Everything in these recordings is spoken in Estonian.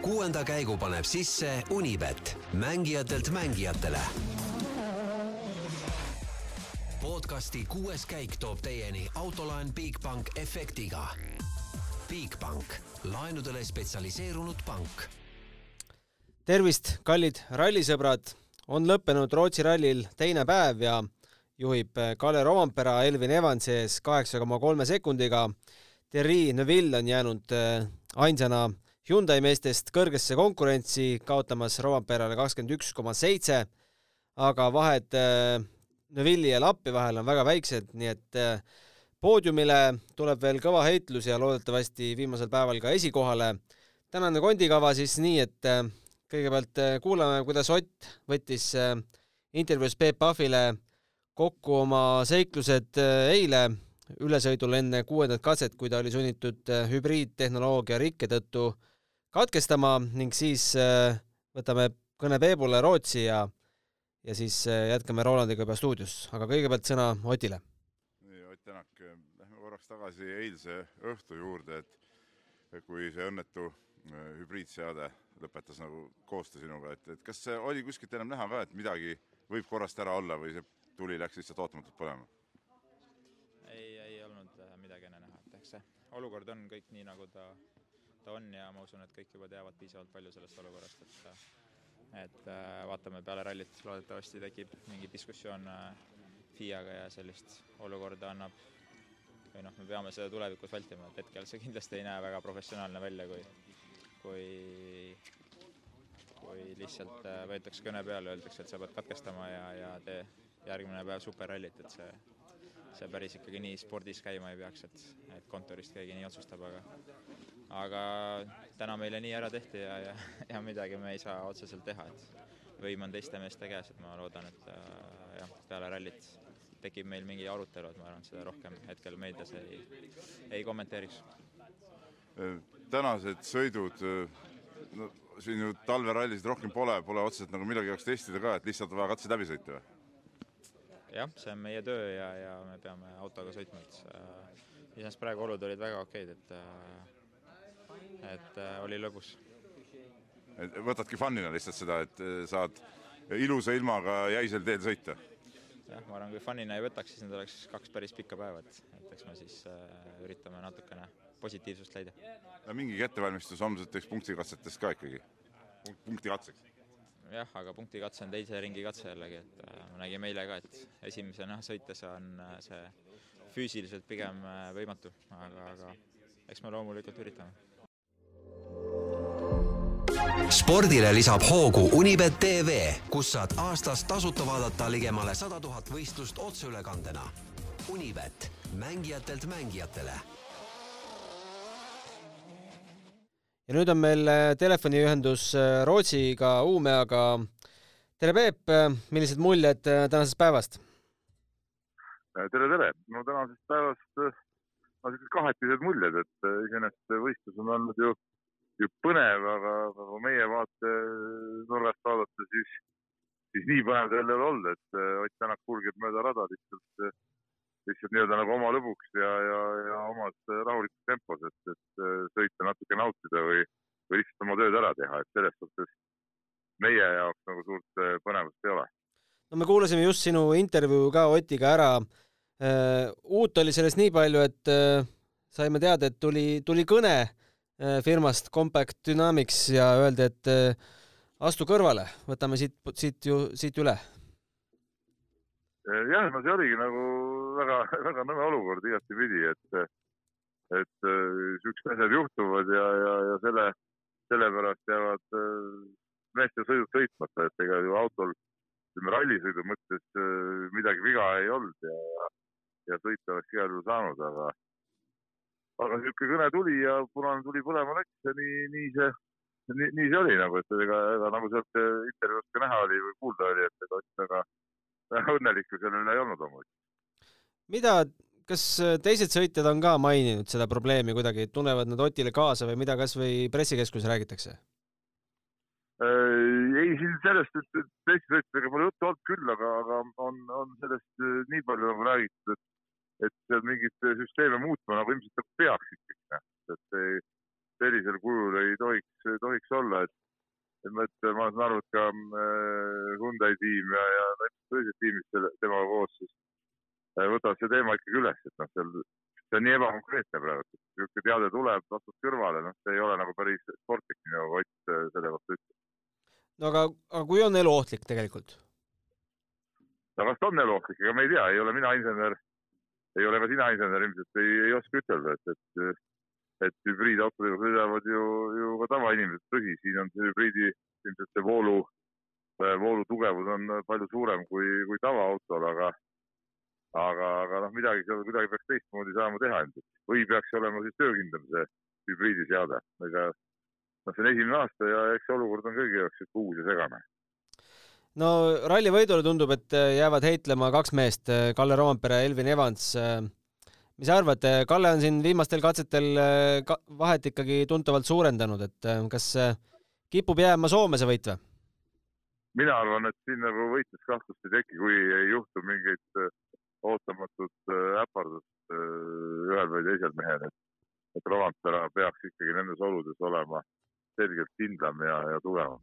kuuenda käigu paneb sisse Unibet, mängijatelt mängijatele. podcasti kuues käik toob teieni autolaen Bigbank efektiga. Bigbank, laenudele spetsialiseerunud pank. tervist, kallid rallisõbrad, on lõppenud Rootsi rallil teine päev ja juhib Kalle Roompera Elvin Evansi ees kaheksa koma kolme sekundiga. Thierry Neuville on jäänud äh, ainsana Hyundai meestest kõrgesse konkurentsi, kaotamas Roomperale kakskümmend üks koma seitse, aga vahed äh, Neville'i ja Lappi vahel on väga väiksed, nii et äh, poodiumile tuleb veel kõva heitlus ja loodetavasti viimasel päeval ka esikohale. tänane kondikava siis nii, et äh, kõigepealt kuulame, kuidas Ott võttis intervjuus Peep Pahvile kokku oma seiklused eile ülesõidul enne kuuendat katset, kui ta oli sunnitud hübriidtehnoloogia rikke tõttu katkestama ning siis äh, võtame kõne Peebule Rootsi ja ja siis äh, jätkame Rolandiga juba stuudios, aga kõigepealt sõna Otile. nii, Ott Tänak, lähme korraks tagasi eilse õhtu juurde, et kui see õnnetu äh, hübriidseade lõpetas nagu koostöö sinuga, et, et kas oli kuskilt enam näha ka, et midagi võib korrast ära olla või see tuli läks lihtsalt ootamatult põlema? ei, ei olnud midagi enne näha, et eks see olukord on kõik nii, nagu ta ta on ja ma usun, et kõik juba teavad piisavalt palju sellest olukorrast, et et äh, vaatame peale rallit, loodetavasti tekib mingi diskussioon äh, FIA-ga ja sellist olukorda annab või noh, me peame seda tulevikus vältima, et hetkel see kindlasti ei näe väga professionaalne välja, kui kui kui lihtsalt äh, võetakse kõne peale, öeldakse, et sa pead katkestama ja, ja tee järgmine päev superrallit, et see see päris ikkagi nii spordis käima ei peaks, et, et kontorist keegi nii otsustab, aga aga täna meile nii ära tehti ja, ja, ja midagi me ei saa otseselt teha, et võim on teiste meeste käes, et ma loodan, et äh, jah, peale rallit tekib meil mingi arutelu, et ma arvan, et seda rohkem hetkel meedias ei, ei kommenteeriks. tänased sõidud, no siin ju talverallisid rohkem pole, pole otseselt nagu millegi jaoks testida ka, et lihtsalt vaja katsed läbi sõita või? jah, see on meie töö ja, ja me peame autoga sõitma, et äh, iseenesest praegu olud olid väga okeid, et äh, et äh, oli lõbus. et võtadki fun'ina lihtsalt seda, et äh, saad ilusa ilmaga jäisel teel sõita? jah, ma arvan, kui fun'ina ei võtaks, siis need oleks kaks päris pikka päeva, et, et eks me siis äh, üritame natukene positiivsust leida. no mingigi ettevalmistus homseteks punktikatsetest ka ikkagi, punktikatseks? jah, aga punktikatse on teise ringi katse jällegi, et äh, me nägime eile ka, et esimesena sõites on äh, see füüsiliselt pigem äh, võimatu, aga, aga eks me loomulikult üritame spordile lisab hoogu Unibet tv, kus saad aastas tasuta vaadata ligemale sada tuhat võistlust otseülekandena. Unibet, mängijatelt mängijatele. ja nüüd on meil äh, telefoniühendus äh, Rootsiga, Uumeaga. tere, Peep, äh, millised muljed tänasest päevast? tere, tere, no tänasest päevast no sellised kahetised muljed, et iseenesest võistlus on olnud ju ju põnev, aga, aga kui meie vaatenurgast vaadata, siis, ei ole olnud, et äh, Ott Tänak kulgeb mööda rada lihtsalt, äh, lihtsalt nii-öelda nagu oma lõbuks ja, ja, ja omas rahulikus tempos, et, et sõita natuke nautida või, või lihtsalt oma tööd ära teha, et selles suhtes meie jaoks nagu suurt põnevust ei ole. no me kuulasime just sinu intervjuu ka Otiga ära. uut oli sellest nii palju, et saime teada, et tuli, tuli kõne firmast Compact Dynamics ja öeldi, et astu kõrvale, võtame siit, siit ju, siit üle. Äh, jah, no see oligi nagu väga, väga nõme olukord igatepidi, et, et siuksed asjad juhtuvad ja, ja, ja selle, sellepärast jäävad meeste sõidud sõitmata, et ega ju autol ütleme rallisõidu mõttes midagi viga ei olnud ja, ja sõita oleks igal juhul saanud, aga aga niisugune kõne tuli ja punane tuli põlema läks ja nii, nii see, nii, nii see oli nagu, et ega, ega nagu sealt intervjuust ka näha oli või kuulda oli, et ega Ott väga, väga õnnelik ju selle üle ei olnud loomulikult. mida, kas teised sõitjad on ka maininud seda probleemi kuidagi, tunnevad nad Otile kaasa või mida kas või pressikeskuses räägitakse? Äh, ei, siin sellest, et teiste sõitjatega pole juttu olnud küll, aga, aga on, on sellest äh, nii palju nagu räägitud, et et mingeid süsteeme muutma nagu ilmselt peaks ikkagi, et see, sellisel kujul ei tohiks, tohiks olla, et et ma, et ma saan aru, et ka äh, Hyundai tiim ja, ja teised tiimid selle, temaga koos siis äh, võtavad selle teema ikkagi üles, et noh, seal see on nii ebakonkreetne praegu, et niisugune teade tuleb, astud kõrvale, noh, see ei ole nagu päris sportlik, nii nagu Ott äh, selle kohta ütles. no aga, aga kui on elu ohtlik tegelikult? no kas ta on elu ohtlik, ega me ei tea, ei ole mina insener, ei ole ka sina insener, ilmselt ei, ei oska ütelda, et, et et hübriidautodega sõidavad ju, ju ka tavainimesed, tõsi, siin on see hübriidi ilmselt see voolu, äh, voolu tugevus on palju suurem kui, kui tavaautol, aga, aga, aga noh, midagi seal kuidagi peaks teistmoodi saama teha ilmselt. Või peaks olema siis töökindlam see hübriidiseade, ega noh, see on esimene aasta ja eks see olukord on kõigi jaoks uus ja segane. No ralli võidule tundub, et jäävad heitlema kaks meest, Kalle Roompere Elvin Evans mis sa arvad, Kalle on siin viimastel katsetel äh, vahet ikkagi tuntavalt suurendanud, et äh, kas äh, kipub jääma Soome see võit või? mina arvan, et siin nagu võitlust kahtlust ei teki, kui ei juhtu mingit ootamatut äpardust ühel või teisel mehel, et, et Rovanpera peaks ikkagi nendes oludes olema selgelt kindlam ja, ja tugevam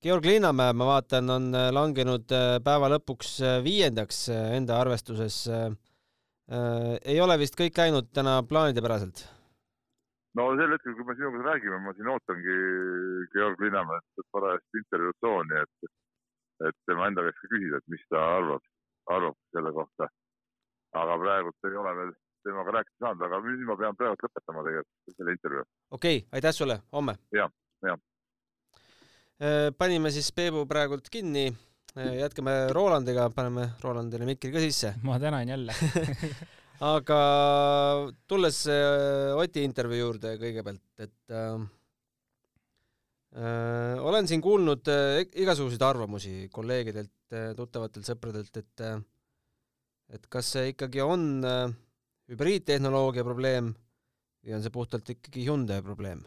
Georg Linnamäe, ma vaatan, on äh, langenud äh, päeva lõpuks äh, viiendaks enda arvestuses. ei ole vist kõik läinud täna plaanidepäraselt? no sel hetkel, kui me sinuga räägime, ma siin ootangi Georg Linnamäed parajasti intervjuutsooni, et, et tema enda käest ka küsida, et mis ta arvab, arvab selle kohta. aga praegult ei ole veel temaga rääkida saanud, aga nüüd ma pean praegu lõpetama tegelikult selle intervjuu. okei okay,, aitäh sulle, homme! jah, jah panime siis Peebu praegult kinni, äh, jätkame Rolandiga, paneme Rolandile mikri ka sisse. ma tänan jälle aga tulles äh, Oti intervjuu juurde kõigepealt, et äh, olen siin kuulnud äh, igasuguseid arvamusi kolleegidelt, tuttavatelt sõpradelt, et äh, et kas see ikkagi on äh, hübriidtehnoloogia probleem või on see puhtalt ikkagi Hyundai probleem?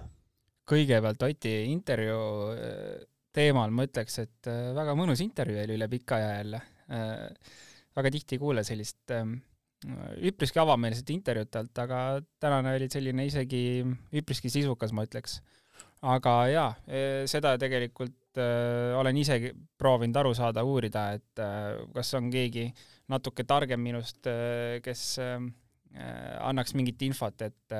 Kõigepealt Oti intervjuu äh, teemal ma ütleks, et äh, väga mõnus intervjuu oli üle pika aja jälle. Äh, väga tihti ei kuule sellist ähm, üpriski avameelset intervjuud talt, aga tänane oli selline isegi üpriski sisukas, ma ütleks. aga jaa, seda tegelikult olen isegi proovinud aru saada, uurida, et kas on keegi natuke targem minust kes annaks mingit infot, et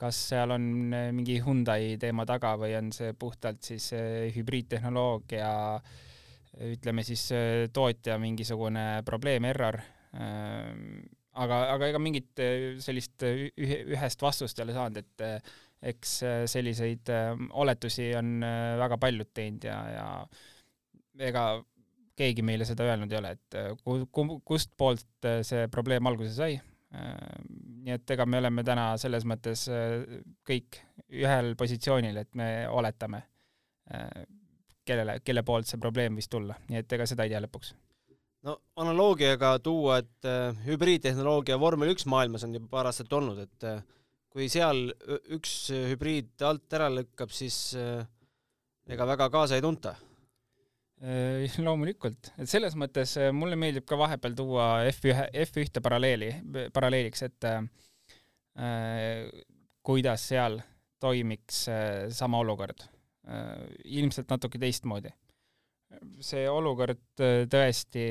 kas seal on äh, mingi Hyundai teema taga või on see puhtalt siis äh, hübriidtehnoloogia, ütleme siis äh, tootja mingisugune probleem, error, aga, aga ega mingit sellist ühe, ühest vastust ei ole saanud, et eks selliseid oletusi on väga paljud teinud ja, ja ega keegi meile seda öelnud ei ole, et kust poolt see probleem alguse sai nii et ega me oleme täna selles mõttes äh, kõik ühel positsioonil, et me oletame, äh, kellele, kelle poolt see probleem võis tulla, nii et ega seda ei tea lõpuks. no analoogiaga tuua, et äh, hübriidtehnoloogia vormel üks maailmas on juba paar aastat olnud, et kui seal üks hübriid alt ära lükkab, siis ega väga kaasa ei tunta loomulikult, et selles mõttes äh, mulle meeldib ka vahepeal tuua F1, F1-te paralleeli, paralleeliks, et äh, kuidas seal toimiks äh, sama olukord äh,. ilmselt natuke teistmoodi. see olukord äh, tõesti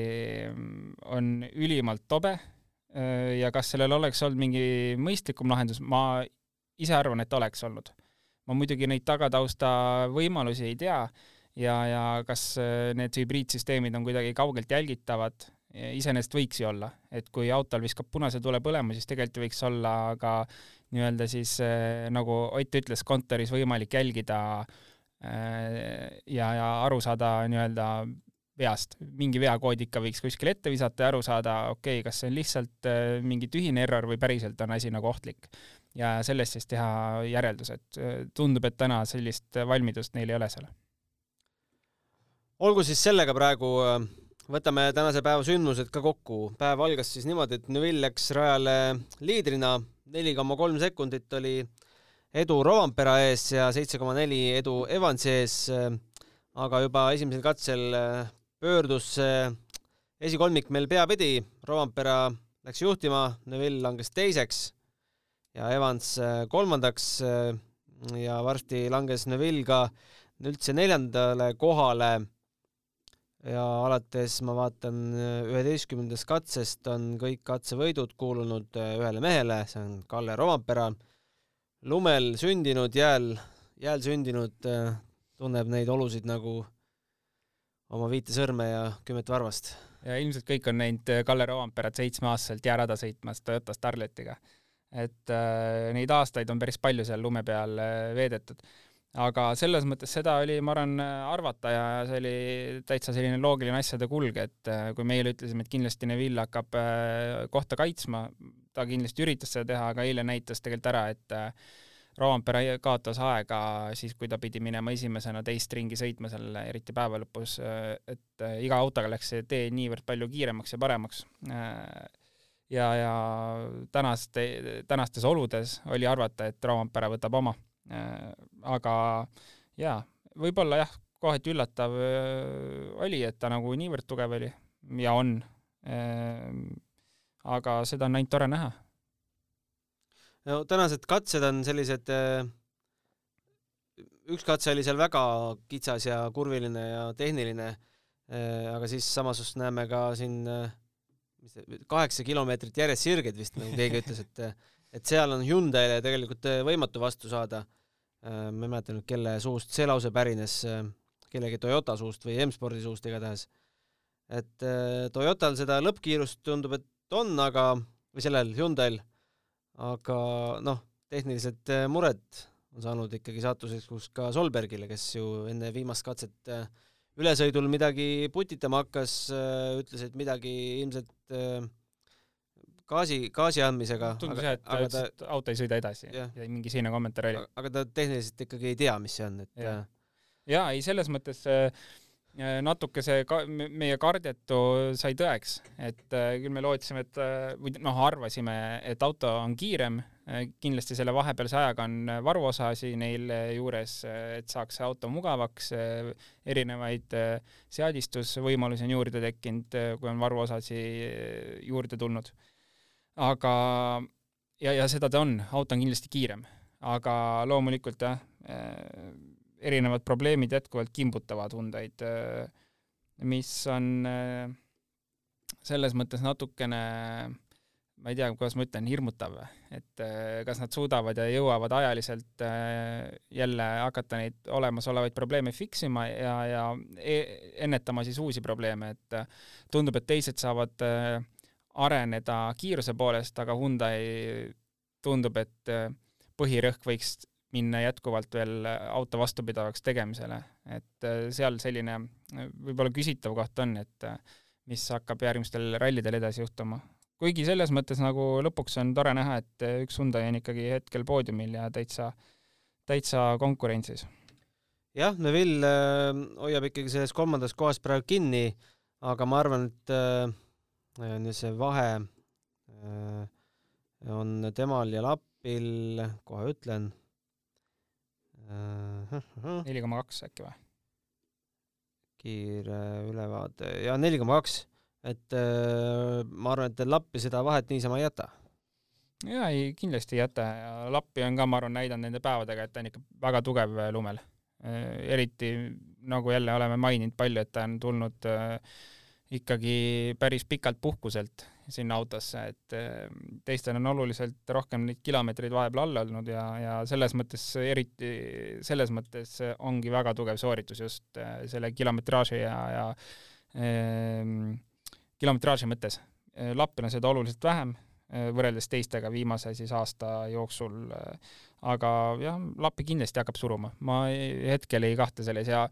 on ülimalt tobe äh, ja kas sellel oleks olnud mingi mõistlikum lahendus, ma ise arvan, et oleks olnud. ma muidugi neid tagatausta võimalusi ei tea ja, ja kas äh, need hübriidsüsteemid on kuidagi kaugelt jälgitavad, iseenesest võiks ju olla, et kui autol viskab punase tule põlema, siis tegelikult võiks olla ka nii-öelda siis äh, nagu Ott ütles, kontoris võimalik jälgida äh, ja, ja aru saada nii-öelda veast, mingi veakood ikka võiks kuskile ette visata ja aru saada, okei okay,, kas see on lihtsalt mingi tühine error või päriselt on asi nagu ohtlik. ja sellest siis teha järeldused. tundub, et täna sellist valmidust neil ei ole seal olgu siis sellega praegu, äh, võtame tänase päeva sündmused ka kokku. päev algas siis niimoodi, et Neville läks rajale liidrina, neli koma kolm sekundit oli edu Rovampera ees ja seitse koma neli edu Evansi ees. aga juba esimesel katsel äh, pöördus esikolmik meil peapidi, Rovampera läks juhtima, Neville langes teiseks ja Evans kolmandaks ja varsti langes Neville ka üldse neljandale kohale ja alates ma vaatan üheteistkümnendast katsest on kõik katsevõidud kuulunud ühele mehele, see on Kalle Rovampera. lumel sündinud, jääl, jääl sündinud, tunneb neid olusid nagu oma viite sõrme ja kümmet varvast. ja ilmselt kõik on näinud Kalle Rovamperat seitsmeaastaselt jäärada sõitmas Toyota Starletiga. et äh, neid aastaid on päris palju seal lume peal äh, veedetud aga selles mõttes seda oli, ma arvan, arvata ja see oli täitsa selline loogiline asjade kulg, et äh, kui meie ütlesime, et kindlasti Neville hakkab äh, kohta kaitsma, ta kindlasti üritas seda teha, aga eile näitas tegelikult ära, et äh, Rovanpera kaotas aega siis, kui ta pidi minema esimesena teist ringi sõitma seal, eriti päeva lõpus, et iga autoga läks see tee niivõrd palju kiiremaks ja paremaks. ja, ja tänaste, tänastes oludes oli arvata, et Rovanpera võtab oma aga jaa, võib-olla jah, kohati üllatav äh, oli, et ta nagu niivõrd tugev oli ja on. Äh, aga seda on ainult tore näha. no tänased katsed on sellised, üks katse oli seal väga kitsas ja kurviline ja tehniline, aga siis samas näeme ka siin kaheksa kilomeetrit järjest sirged vist, nagu keegi ütles, et et seal on Hyundai'le tegelikult äh, võimatu vastu saada. Äh, ma ei mäleta nüüd, kelle suust see lause pärines, äh, kellegi Toyota suust või M-spordi suust igatahes. et Toyotal seda lõppkiirust tundub, et on, aga, või sellel Hyundai'l, aga noh, tehnilised mured on saanud ikkagi saatuseks ka Solbergile, kes ju enne viimast katset ülesõidul midagi putitama hakkas, ütles, et midagi ilmselt gaasi, gaasi andmisega. tundus jah, et ta ütles, et auto ei sõida edasi ja, ja mingi selline kommentaar oli. aga ta tehniliselt ikkagi ei tea, mis see on, et ja, ja ei, selles mõttes äh, äh, natuke see ka, meie kardetu sai tõeks, et äh, küll me lootsime, et või noh, arvasime, et auto on kiirem, kindlasti selle vahepealse ajaga on varuosasi neil juures, et saaks see auto mugavaks, erinevaid seadistusvõimalusi on juurde tekkinud, kui on varuosasi juurde tulnud aga ja, ja seda ta on, auto on kindlasti kiirem, aga loomulikult jah, eh, erinevad probleemid jätkuvalt kimbutavad Hyundai'd, eh, mis on eh, selles mõttes natukene ma ei tea, kuidas ma ütlen, hirmutav, et kas nad suudavad ja jõuavad ajaliselt jälle hakata neid olemasolevaid probleeme fix ima ja, ja e ennetama siis uusi probleeme, et tundub, et teised saavad areneda kiiruse poolest, aga Hyundai tundub, et äh, põhirõhk võiks minna jätkuvalt veel auto vastupidavaks tegemisele, et äh, seal selline äh, võib-olla küsitav koht on, et mis hakkab järgmistel rallidel edasi juhtuma. kuigi selles mõttes nagu lõpuks on tore näha, et üks Hyundai on ikkagi hetkel poodiumil ja täitsa, täitsa konkurentsis. jah, Neville hoiab ikkagi selles kolmandas kohas praegu kinni, aga ma arvan, et see vahe äh, on temal ja Lapil, kohe ütlen. Äh, neli koma kaks äkki või? kiire ülevaade, jaa, neli koma kaks, et ma arvan, et Lappi seda vahet niisama ei jäta jaa, ei kindlasti ei jäta ja Lappi on ka, ma arvan, näidanud nende päevadega, et ta on ikka väga tugev lumel. eriti nagu jälle oleme maininud palju, et ta on tulnud äh, ikkagi päris pikalt puhkuselt sinna autosse, et ehm, teistel on oluliselt rohkem neid kilomeetreid vahepeal all olnud ja, ja selles mõttes eriti, selles mõttes ongi väga tugev sooritus just eh, selle kilometraaži ja, ja eh, kilometraaži mõttes. Lappil on seda oluliselt vähem eh, võrreldes teistega viimase siis aasta jooksul, aga jah, Lappi kindlasti hakkab suruma, ma hetkel ei kahtle selles ja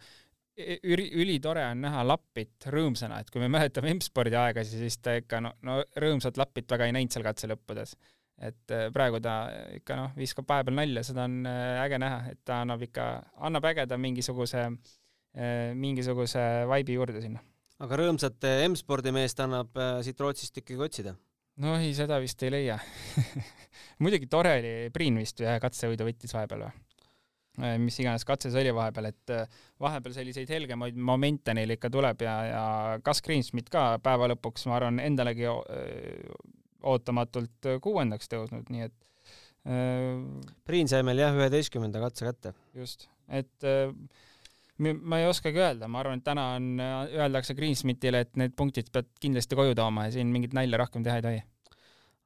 üli, ülitore on näha Lappit rõõmsana, et kui me mäletame M-spordi aegasid, siis ta ikka no, no rõõmsat Lappit väga ei näinud seal katse lõppudes. et äh, praegu ta ikka noh, viskab vahepeal nalja, seda on äh, äge näha, et ta annab ikka, annab ägeda mingisuguse, äh, mingisuguse vaibi juurde sinna. aga rõõmsat M-spordi meest annab siit Rootsist ikkagi otsida? no ei, seda vist ei leia muidugi tore oli, Priin vist ühe katsevõidu võttis vahepeal või? Äh, mis iganes katse see oli vahepeal, et äh, vahepeal selliseid helgemaid momente neil ikka tuleb ja, ja Gus Greensmit ka päeva lõpuks, ma arvan, endalegi äh, ootamatult kuuendaks tõusnud, nii et Priin sai meil jah, üheteistkümnenda katse kätte. just, et ma ei oskagi öelda, ma arvan, et täna on, öeldakse Greensmithile, et need punktid pead kindlasti koju tooma ja siin mingit nalja rohkem teha ei tohi.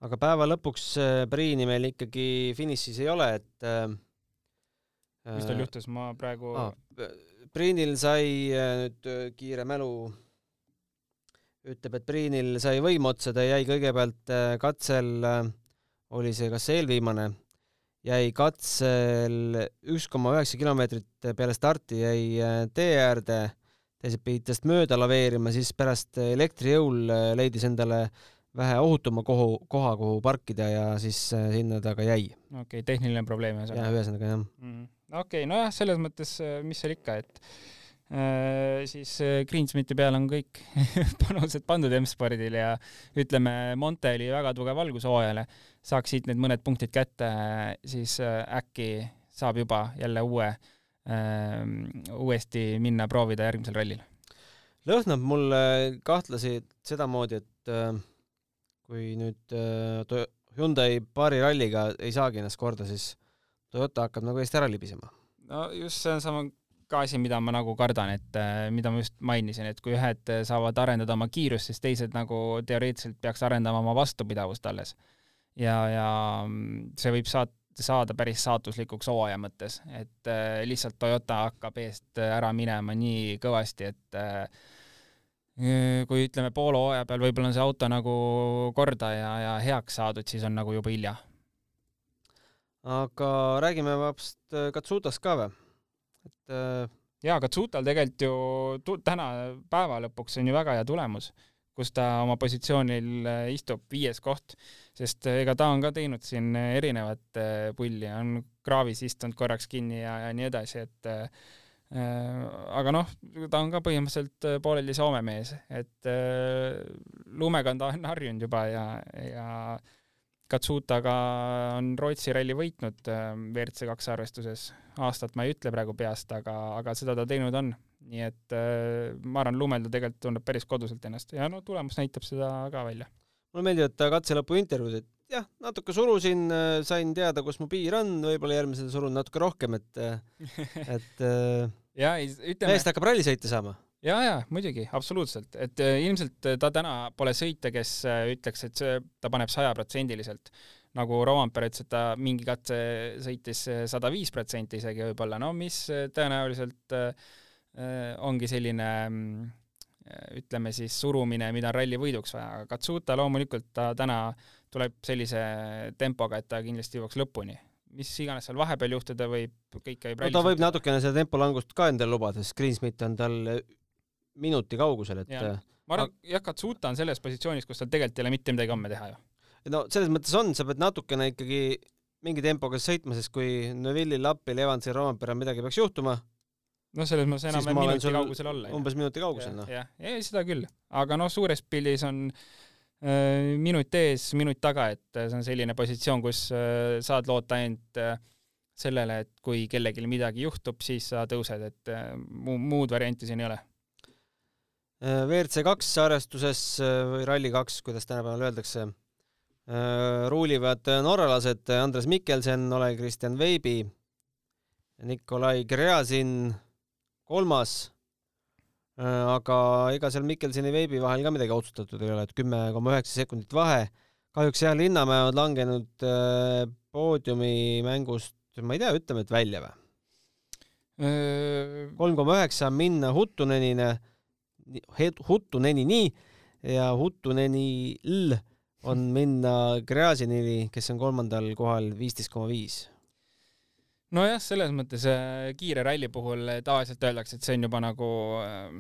aga päeva lõpuks Priini meil ikkagi finišis ei ole, et mis tal juhtus, ma praegu ah, Priinil sai nüüd kiire mälu ütleb, et Priinil sai võim otsa, ta jäi kõigepealt katsel, oli see kas eelviimane jäi katsel üks koma üheksa kilomeetrit peale starti jäi äh, tee äärde, teised pidid tast mööda laveerima, siis pärast elektrijõul äh, leidis endale vähe ohutuma kohu, koha, kuhu parkida ja siis äh, sinna ta ka jäi. okei okay,, tehniline probleem ühesõnaga. jah, ühesõnaga jah mm.. Okei okay,, nojah, selles mõttes, mis seal ikka, et Äh, siis äh, Greensmiti peal on kõik panused pandud M-spordil ja ütleme, Monte oli väga tugev algus hooajale, saaks siit need mõned punktid kätte, siis äh, äkki saab juba jälle uue, uuesti minna proovida järgmisel rallil. lõhnab mulle kahtlasi sedamoodi, et kui nüüd Hyundai paari ralliga ei saagi ennast korda, siis Toyota hakkab nagu eest ära libisema. no just see on sama ka asi, mida ma nagu kardan, et äh, mida ma just mainisin, et kui ühed saavad arendada oma kiirust, siis teised nagu teoreetiliselt peaks arendama oma vastupidavust alles. ja, ja mm, see võib saat-, saada päris saatuslikuks hooaja mõttes, et äh, lihtsalt Toyota hakkab eest ära minema nii kõvasti, et äh, kui ütleme, poole hooaja peal võib-olla on see auto nagu korda ja, ja heaks saadud, siis on nagu juba hilja. Aga räägime vast äh, Katsutast ka või? et äh, jaa, Katsutal tegelikult ju tu-, täna päeva lõpuks on ju väga hea tulemus, kus ta oma positsioonil äh, istub, viies koht, sest äh, ega ta on ka teinud siin erinevat pulli, on kraavis istunud korraks kinni ja, ja nii edasi, et äh, aga noh, ta on ka põhimõtteliselt pooleli Soome mees, et lumega on ta harjunud juba ja, ja Katsutaga on Rootsi ralli võitnud WRC kaks arvestuses aastat ma ei ütle praegu peast, aga, aga seda ta teinud on. nii et äh, ma arvan, Lumel ta tegelikult tunneb päris koduselt ennast ja no tulemus näitab seda ka välja. mulle meeldivad katse lõpu intervjuud, et jah, natuke surusin, äh, sain teada, kus mu piir on, võib-olla järgmisel surun natuke rohkem, et et ja ütleme meest hakkab rallisõite saama ja, ja muidugi, absoluutselt, et ilmselt ta täna pole sõitja, kes ütleks, et see, ta paneb sajaprotsendiliselt. Nagu Rovampere ütles, et ta mingi katse sõitis sada viis protsenti isegi võib-olla, no mis tõenäoliselt äh, ongi selline mm, ütleme siis surumine, mida on ralli võiduks vaja, aga Katsuta loomulikult ta täna tuleb sellise tempoga, et ta kindlasti jõuaks lõpuni. mis iganes seal vahepeal juhtuda võib, kõik käib no ta võib natukene seda tempolangust ka endale lubada, sest Greensmith on tal minuti kaugusel, et ja. ma arvan, jah, Katsuta on selles positsioonis, kus tal tegelikult ei ole mitte midagi homme teha ju no selles mõttes on, sa pead natukene ikkagi mingi tempoga sõitma, sest kui Neville'il, Lappil, Evansil, Roomperel midagi peaks juhtuma, noh, selles mõttes enam minuti kaugusel olla. umbes minuti kaugusel, noh. jah, ei seda küll, aga noh, suures pildis on äh, minut ees, minut taga, et see on selline positsioon, kus äh, saad loota ainult äh, sellele, et kui kellelgi midagi juhtub, siis sa tõused, et äh, muu, muud varianti siin ei ole. Äh, WRC kaks arvestuses äh, või Rally kaks, kuidas tänapäeval öeldakse Äh, ruulivad norralased Andres Mikkelsen, Ole Kristjan Veibi, Nikolai Gräzin kolmas, aga ega seal Mikkelseni Veibi vahel ka midagi otsustatud ei ole, et kümme koma üheksa sekundit vahe. kahjuks jah, Linnamäe on langenud äh, poodiumimängust, ma ei tea, ütleme, et välja või? kolm koma üheksa minna Huttunenine, Huttunenini ja Huttuneni L on minna Gräzinini, kes on kolmandal kohal, viisteist koma viis. Nojah, selles mõttes äh, kiire ralli puhul tavaliselt öeldakse, et see on juba nagu äh,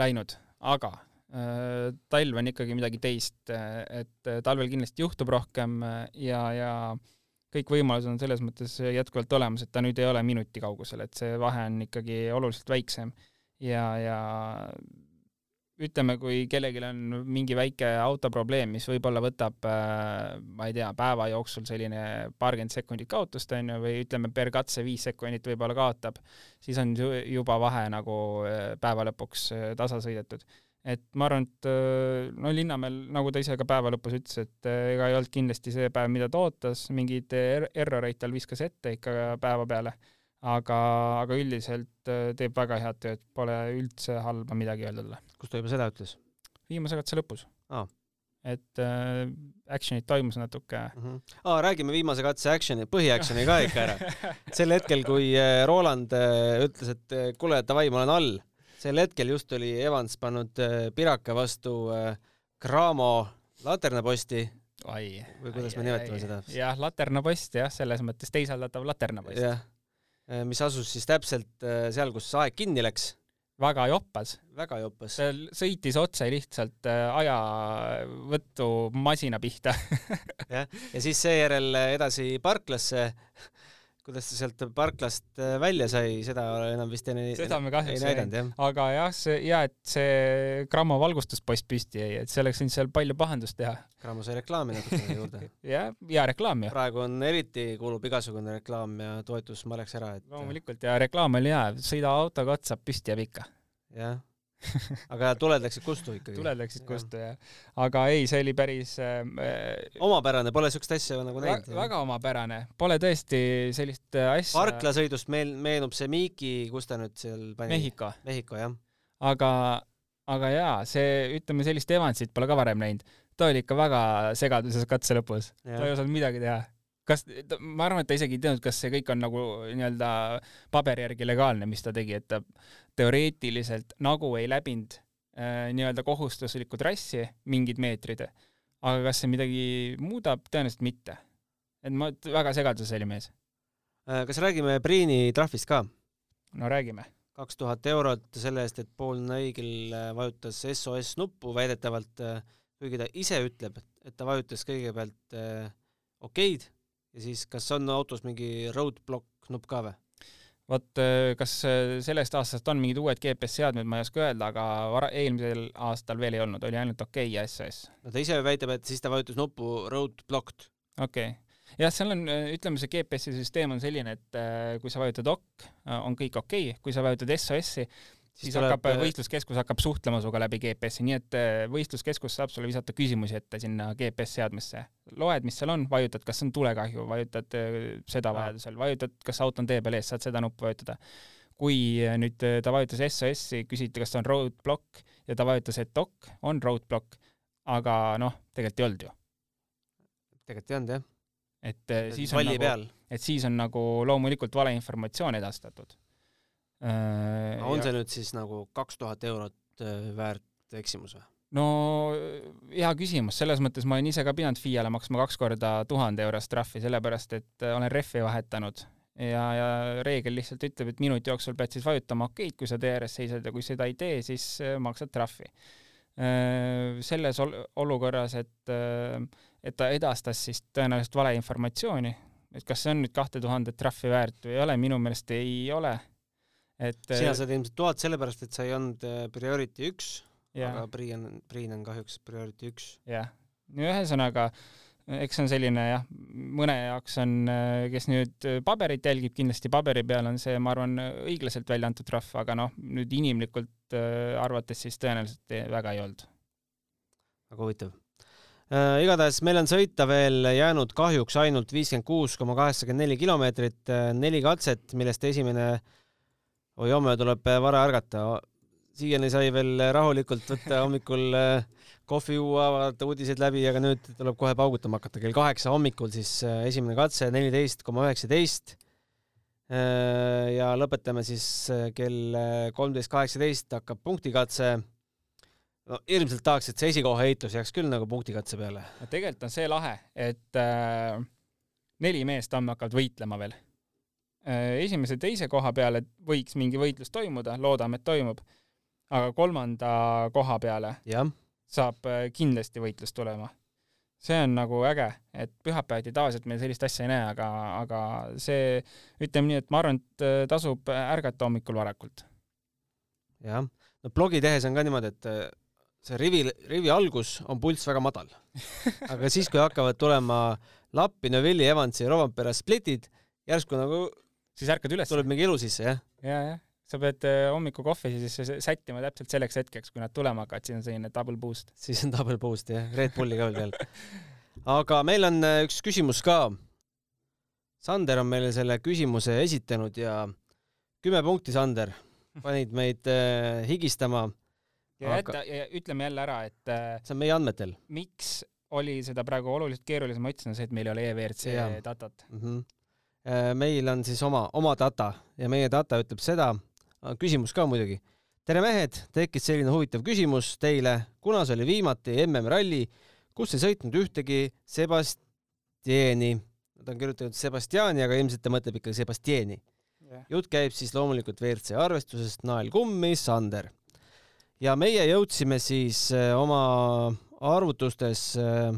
läinud, aga äh, talv on ikkagi midagi teist, et talvel kindlasti juhtub rohkem ja, ja kõik võimalused on selles mõttes jätkuvalt olemas, et ta nüüd ei ole minuti kaugusel, et see vahe on ikkagi oluliselt väiksem ja, ja ütleme, kui kellelgi on mingi väike autoprobleem, mis võib-olla võtab, äh, ma ei tea, päeva jooksul selline paarkümmend sekundit kaotust, on ju, või ütleme, per katse viis sekundit võib-olla kaotab, siis on juba vahe nagu äh, päeva lõpuks äh, tasa sõidetud. et ma arvan, et no Linnamäel, nagu ta ise ka päeva lõpus ütles, et ega ei olnud kindlasti see päev, mida ta ootas, mingeid er erroreid tal viskas ette ikka päeva peale, aga, aga üldiselt äh, teeb väga head tööd, pole üldse halba midagi öelda talle. kus ta juba seda ütles? viimase katse lõpus ah.. et äh, action'it toimus natuke mm. -hmm. Ah, räägime viimase katse action'i, põhiaction'i ka ikka ära. sel hetkel, kui Roland ütles, et kuule, davai, ma olen all sel hetkel just oli Evans pannud äh, Piraka vastu äh, Cramo laternaposti. või kuidas ai, me nimetame ai, seda? jah, laternapost jah, selles mõttes teisaldatav laternapost. jah, äh, mis asus siis täpselt seal, kus aeg kinni läks. väga joppas. väga joppas. sõitis otse lihtsalt ajavõtumasina pihta jah, ja siis seejärel edasi parklasse kuidas ta sealt parklast äh, välja sai, seda enam vist ei, seda me kahjuks ei näidanud, jah. aga jah, see ja et see Grammo valgustuspost püsti jäi, et see oleks võinud seal palju pahandust teha. Grammo sai reklaami natukene juurde jah, ja reklaam ju. praegu on eriti, kuulub igasugune reklaam ja toetus maleks ära, et loomulikult ja reklaam oli hea, sõida autoga otsa, püsti jääb ikka. jah aga tuled läksid kustu ikkagi? tuled läksid kustu jah. aga ei, see oli päris äh, omapärane, pole siukest asja nagu näinud? väga omapärane, pole tõesti sellist äh, asja. parklasõidust meel-, meenub see Miiki, kus ta nüüd seal pani? Mehhiko. Mehhiko, jah. aga, aga jaa, see, ütleme sellist Evansit pole ka varem näinud. ta oli ikka väga segaduses katse lõpus, ta ei osanud midagi teha kas, ma arvan, et ta isegi ei teadnud, kas see kõik on nagu nii-öelda paberi järgi legaalne, mis ta tegi, et ta teoreetiliselt nagu ei läbinud äh, nii-öelda kohustuslikku trassi mingid meetrid, aga kas see midagi muudab, tõenäoliselt mitte. et ma, väga segaduses oli mees. Äh, kas räägime Priini trahvist ka? no räägime. kaks tuhat eurot selle eest, et Paul Neigel äh, vajutas SOS nuppu väidetavalt, äh, kuigi ta ise ütleb, et ta vajutas kõigepealt okeid ja siis kas on autos mingi roadblock nupp ka või? vot äh, kas äh, sellest aastast on mingid uued GPS-seadmed, ma ei oska öelda, aga vara-, eelmisel aastal veel ei olnud, oli ainult okei okay ja SOS. no ta ise väidab, et siis ta vajutas nuppu road blocked. okei okay., jah, seal on, ütleme, see GPS-i süsteem on selline, et äh, kui sa vajutad OK, on kõik okei okay., kui sa vajutad SOS-i, siis tuleb... hakkab, äh, võistluskeskus hakkab suhtlema sinuga läbi GPS-i, nii et äh, võistluskeskus saab sulle visata küsimusi ette sinna GPS-seadmesse. loed, mis seal on, vajutad, kas on tulekahju, vajutad äh, seda vajadusel, vajutad, kas auto on tee peal ees, saad seda nuppu vajutada. kui nüüd ta vajutas SOS-i, küsiti, kas on roadblock ja ta vajutas, et ok, on roadblock, aga noh, tegelikult ei olnud ju. tegelikult ei olnud jah. et siis on nagu, et siis on nagu loomulikult valeinformatsioon edastatud Äh, on see nüüd siis nagu kaks tuhat eurot äh, väärt eksimus või? no hea küsimus, selles mõttes ma olen ise ka pidanud FIE-le maksma kaks korda tuhande eurost trahvi, sellepärast et äh, olen rehvi vahetanud ja, ja reegel lihtsalt ütleb, et minuti jooksul pead siis vajutama okeid, kui sa tee ääres seisad ja kui seda ei tee, siis maksad trahvi. selles ol olukorras, et, et ta edastas siis tõenäoliselt valeinformatsiooni, et kas see on nüüd kahte tuhandet trahvi väärt või ei ole, minu meelest ei ole et sina äh, saad ilmselt tuhat sellepärast, et sa ei olnud äh, priority üks, aga Priin, Priin on kahjuks priority üks. jah, no ühesõnaga, eks see on selline jah, mõne jaoks on, äh, kes nüüd paberit jälgib, kindlasti paberi peal on see, ma arvan, õiglaselt välja antud trahv, aga noh, nüüd inimlikult arvates siis tõenäoliselt väga ei olnud. väga huvitav äh,. igatahes meil on sõita veel jäänud kahjuks ainult viiskümmend kuus koma kaheksakümmend neli kilomeetrit, neli katset, millest esimene äh, oi, homme tuleb äh, vara ärgata. siiani sai veel äh, rahulikult võtta hommikul äh, kohvi juua, vaadata uudiseid läbi, aga nüüd tuleb kohe paugutama hakata. kell kaheksa hommikul siis esimene katse, neliteist koma üheksateist. ja lõpetame siis kell kolmteist kaheksateist hakkab punktikatse. no ilmselt tahaks, et see esikoha heitlus jääks küll nagu punktikatse peale. no tegelikult on see lahe, et äh, neli meest homme hakkavad võitlema veel Äh, esimese, teise koha peale võiks mingi võitlus toimuda, loodame, et toimub, aga kolmanda koha peale ja. saab äh, kindlasti võitlus tulema. see on nagu äge, et pühapäeviti tavaliselt me sellist asja ei näe, aga, aga see, ütleme nii, et ma arvan, et äh, tasub ärgata hommikul varakult. jah, no blogi tehes on ka niimoodi, et see rivi, rivi algus on pulss väga madal. aga siis, kui hakkavad tulema Lappi, Neuvilli, Evansi ja Rovanpera splitid, järsku nagu siis ärkad üles. tuleb mingi elu sisse, jah? ja, jah. sa pead äh, hommikukohvi siis sättima täpselt selleks hetkeks, kui nad tulema hakkavad, siis on selline double boost. siis on double boost jah, Red Bulli ka veel. aga meil on äh, üks küsimus ka. Sander on meile selle küsimuse esitanud ja kümme punkti, Sander, panid meid äh, higistama. ja aga... jätta, ja ütleme jälle ära, et see on meie andmetel. miks oli seda praegu oluliselt keerulisem, ma ütlesin, see, et meil ei ole EVRC datat mm. -hmm. Meil on siis oma, oma data ja meie data ütleb seda, küsimus ka muidugi. tere mehed, tekkis selline huvitav küsimus teile, kuna see oli viimati MM-ralli, kus ei sõitnud ühtegi Sebastiani, ta on kirjutanud Sebastiani, aga ilmselt ta mõtleb ikkagi Sebastiani. Yeah.. jutt käib siis loomulikult WRC arvestusest, nael kummi, Sander. ja meie jõudsime siis äh, oma arvutustes äh,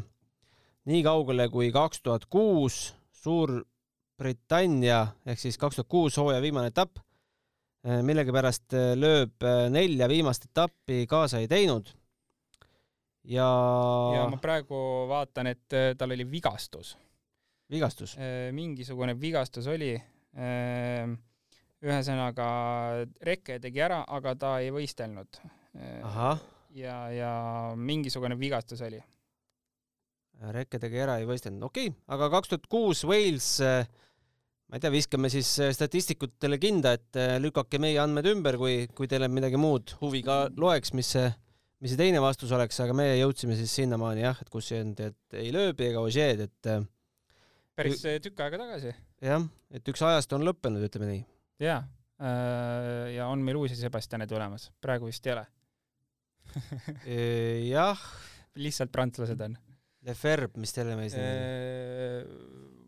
nii kaugele kui kaks tuhat kuus Suurbritannia ehk siis kaks tuhat kuus hooaja viimane etapp Äh, millegipärast äh, lööb äh, nelja viimast etappi kaasa ei teinud. ja. ja ma praegu vaatan, et tal oli vigastus. vigastus? mingisugune vigastus oli. ühesõnaga, Reke tegi ära, aga ta ei võistelnud. ja, ja mingisugune vigastus oli. Reke tegi ära, ei võistelnud, okei okay., aga kaks tuhat kuus Wales ma ei tea, viskame siis äh, statistikutele kinda, et äh, lükake meie andmed ümber, kui, kui teil on midagi muud huvi ka loeks, mis see, mis see teine vastus oleks, aga meie jõudsime siis sinnamaani jah, et kus ei olnud, et ei lööbi ega Ožeed, et äh, päris tükk aega tagasi. jah, et üks ajast on lõppenud, ütleme nii. jaa, ja on meil uusi Sebastiane tulemas, praegu vist ei ole jah. lihtsalt prantslased on. Leferb, mis teile mees nimi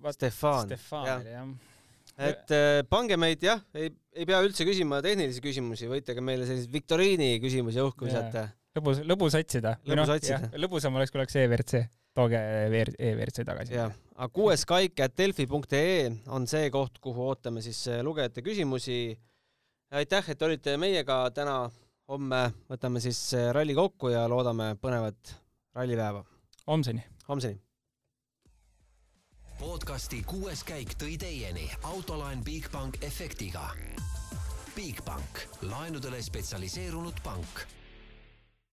on? Stefan. Stefan oli jah et äh, pange meid jah, ei, ei pea üldse küsima tehnilisi küsimusi, võite ka meile selliseid viktoriini küsimusi õhku visata. lõbus, lõbus otsida. lõbus no, otsida. lõbusam oleks, kui oleks EVRC. tooge EVRC tagasi. jah, aga kuues kaik at delfi.ee on see koht, kuhu ootame siis äh, lugejate küsimusi. aitäh, et olite meiega täna. homme võtame siis äh, ralli kokku ja loodame põnevat rallipäeva. homseni. homseni podcasti kuues käik tõi teieni autolaen Bigbank efektiga. Bigbank, laenudele spetsialiseerunud pank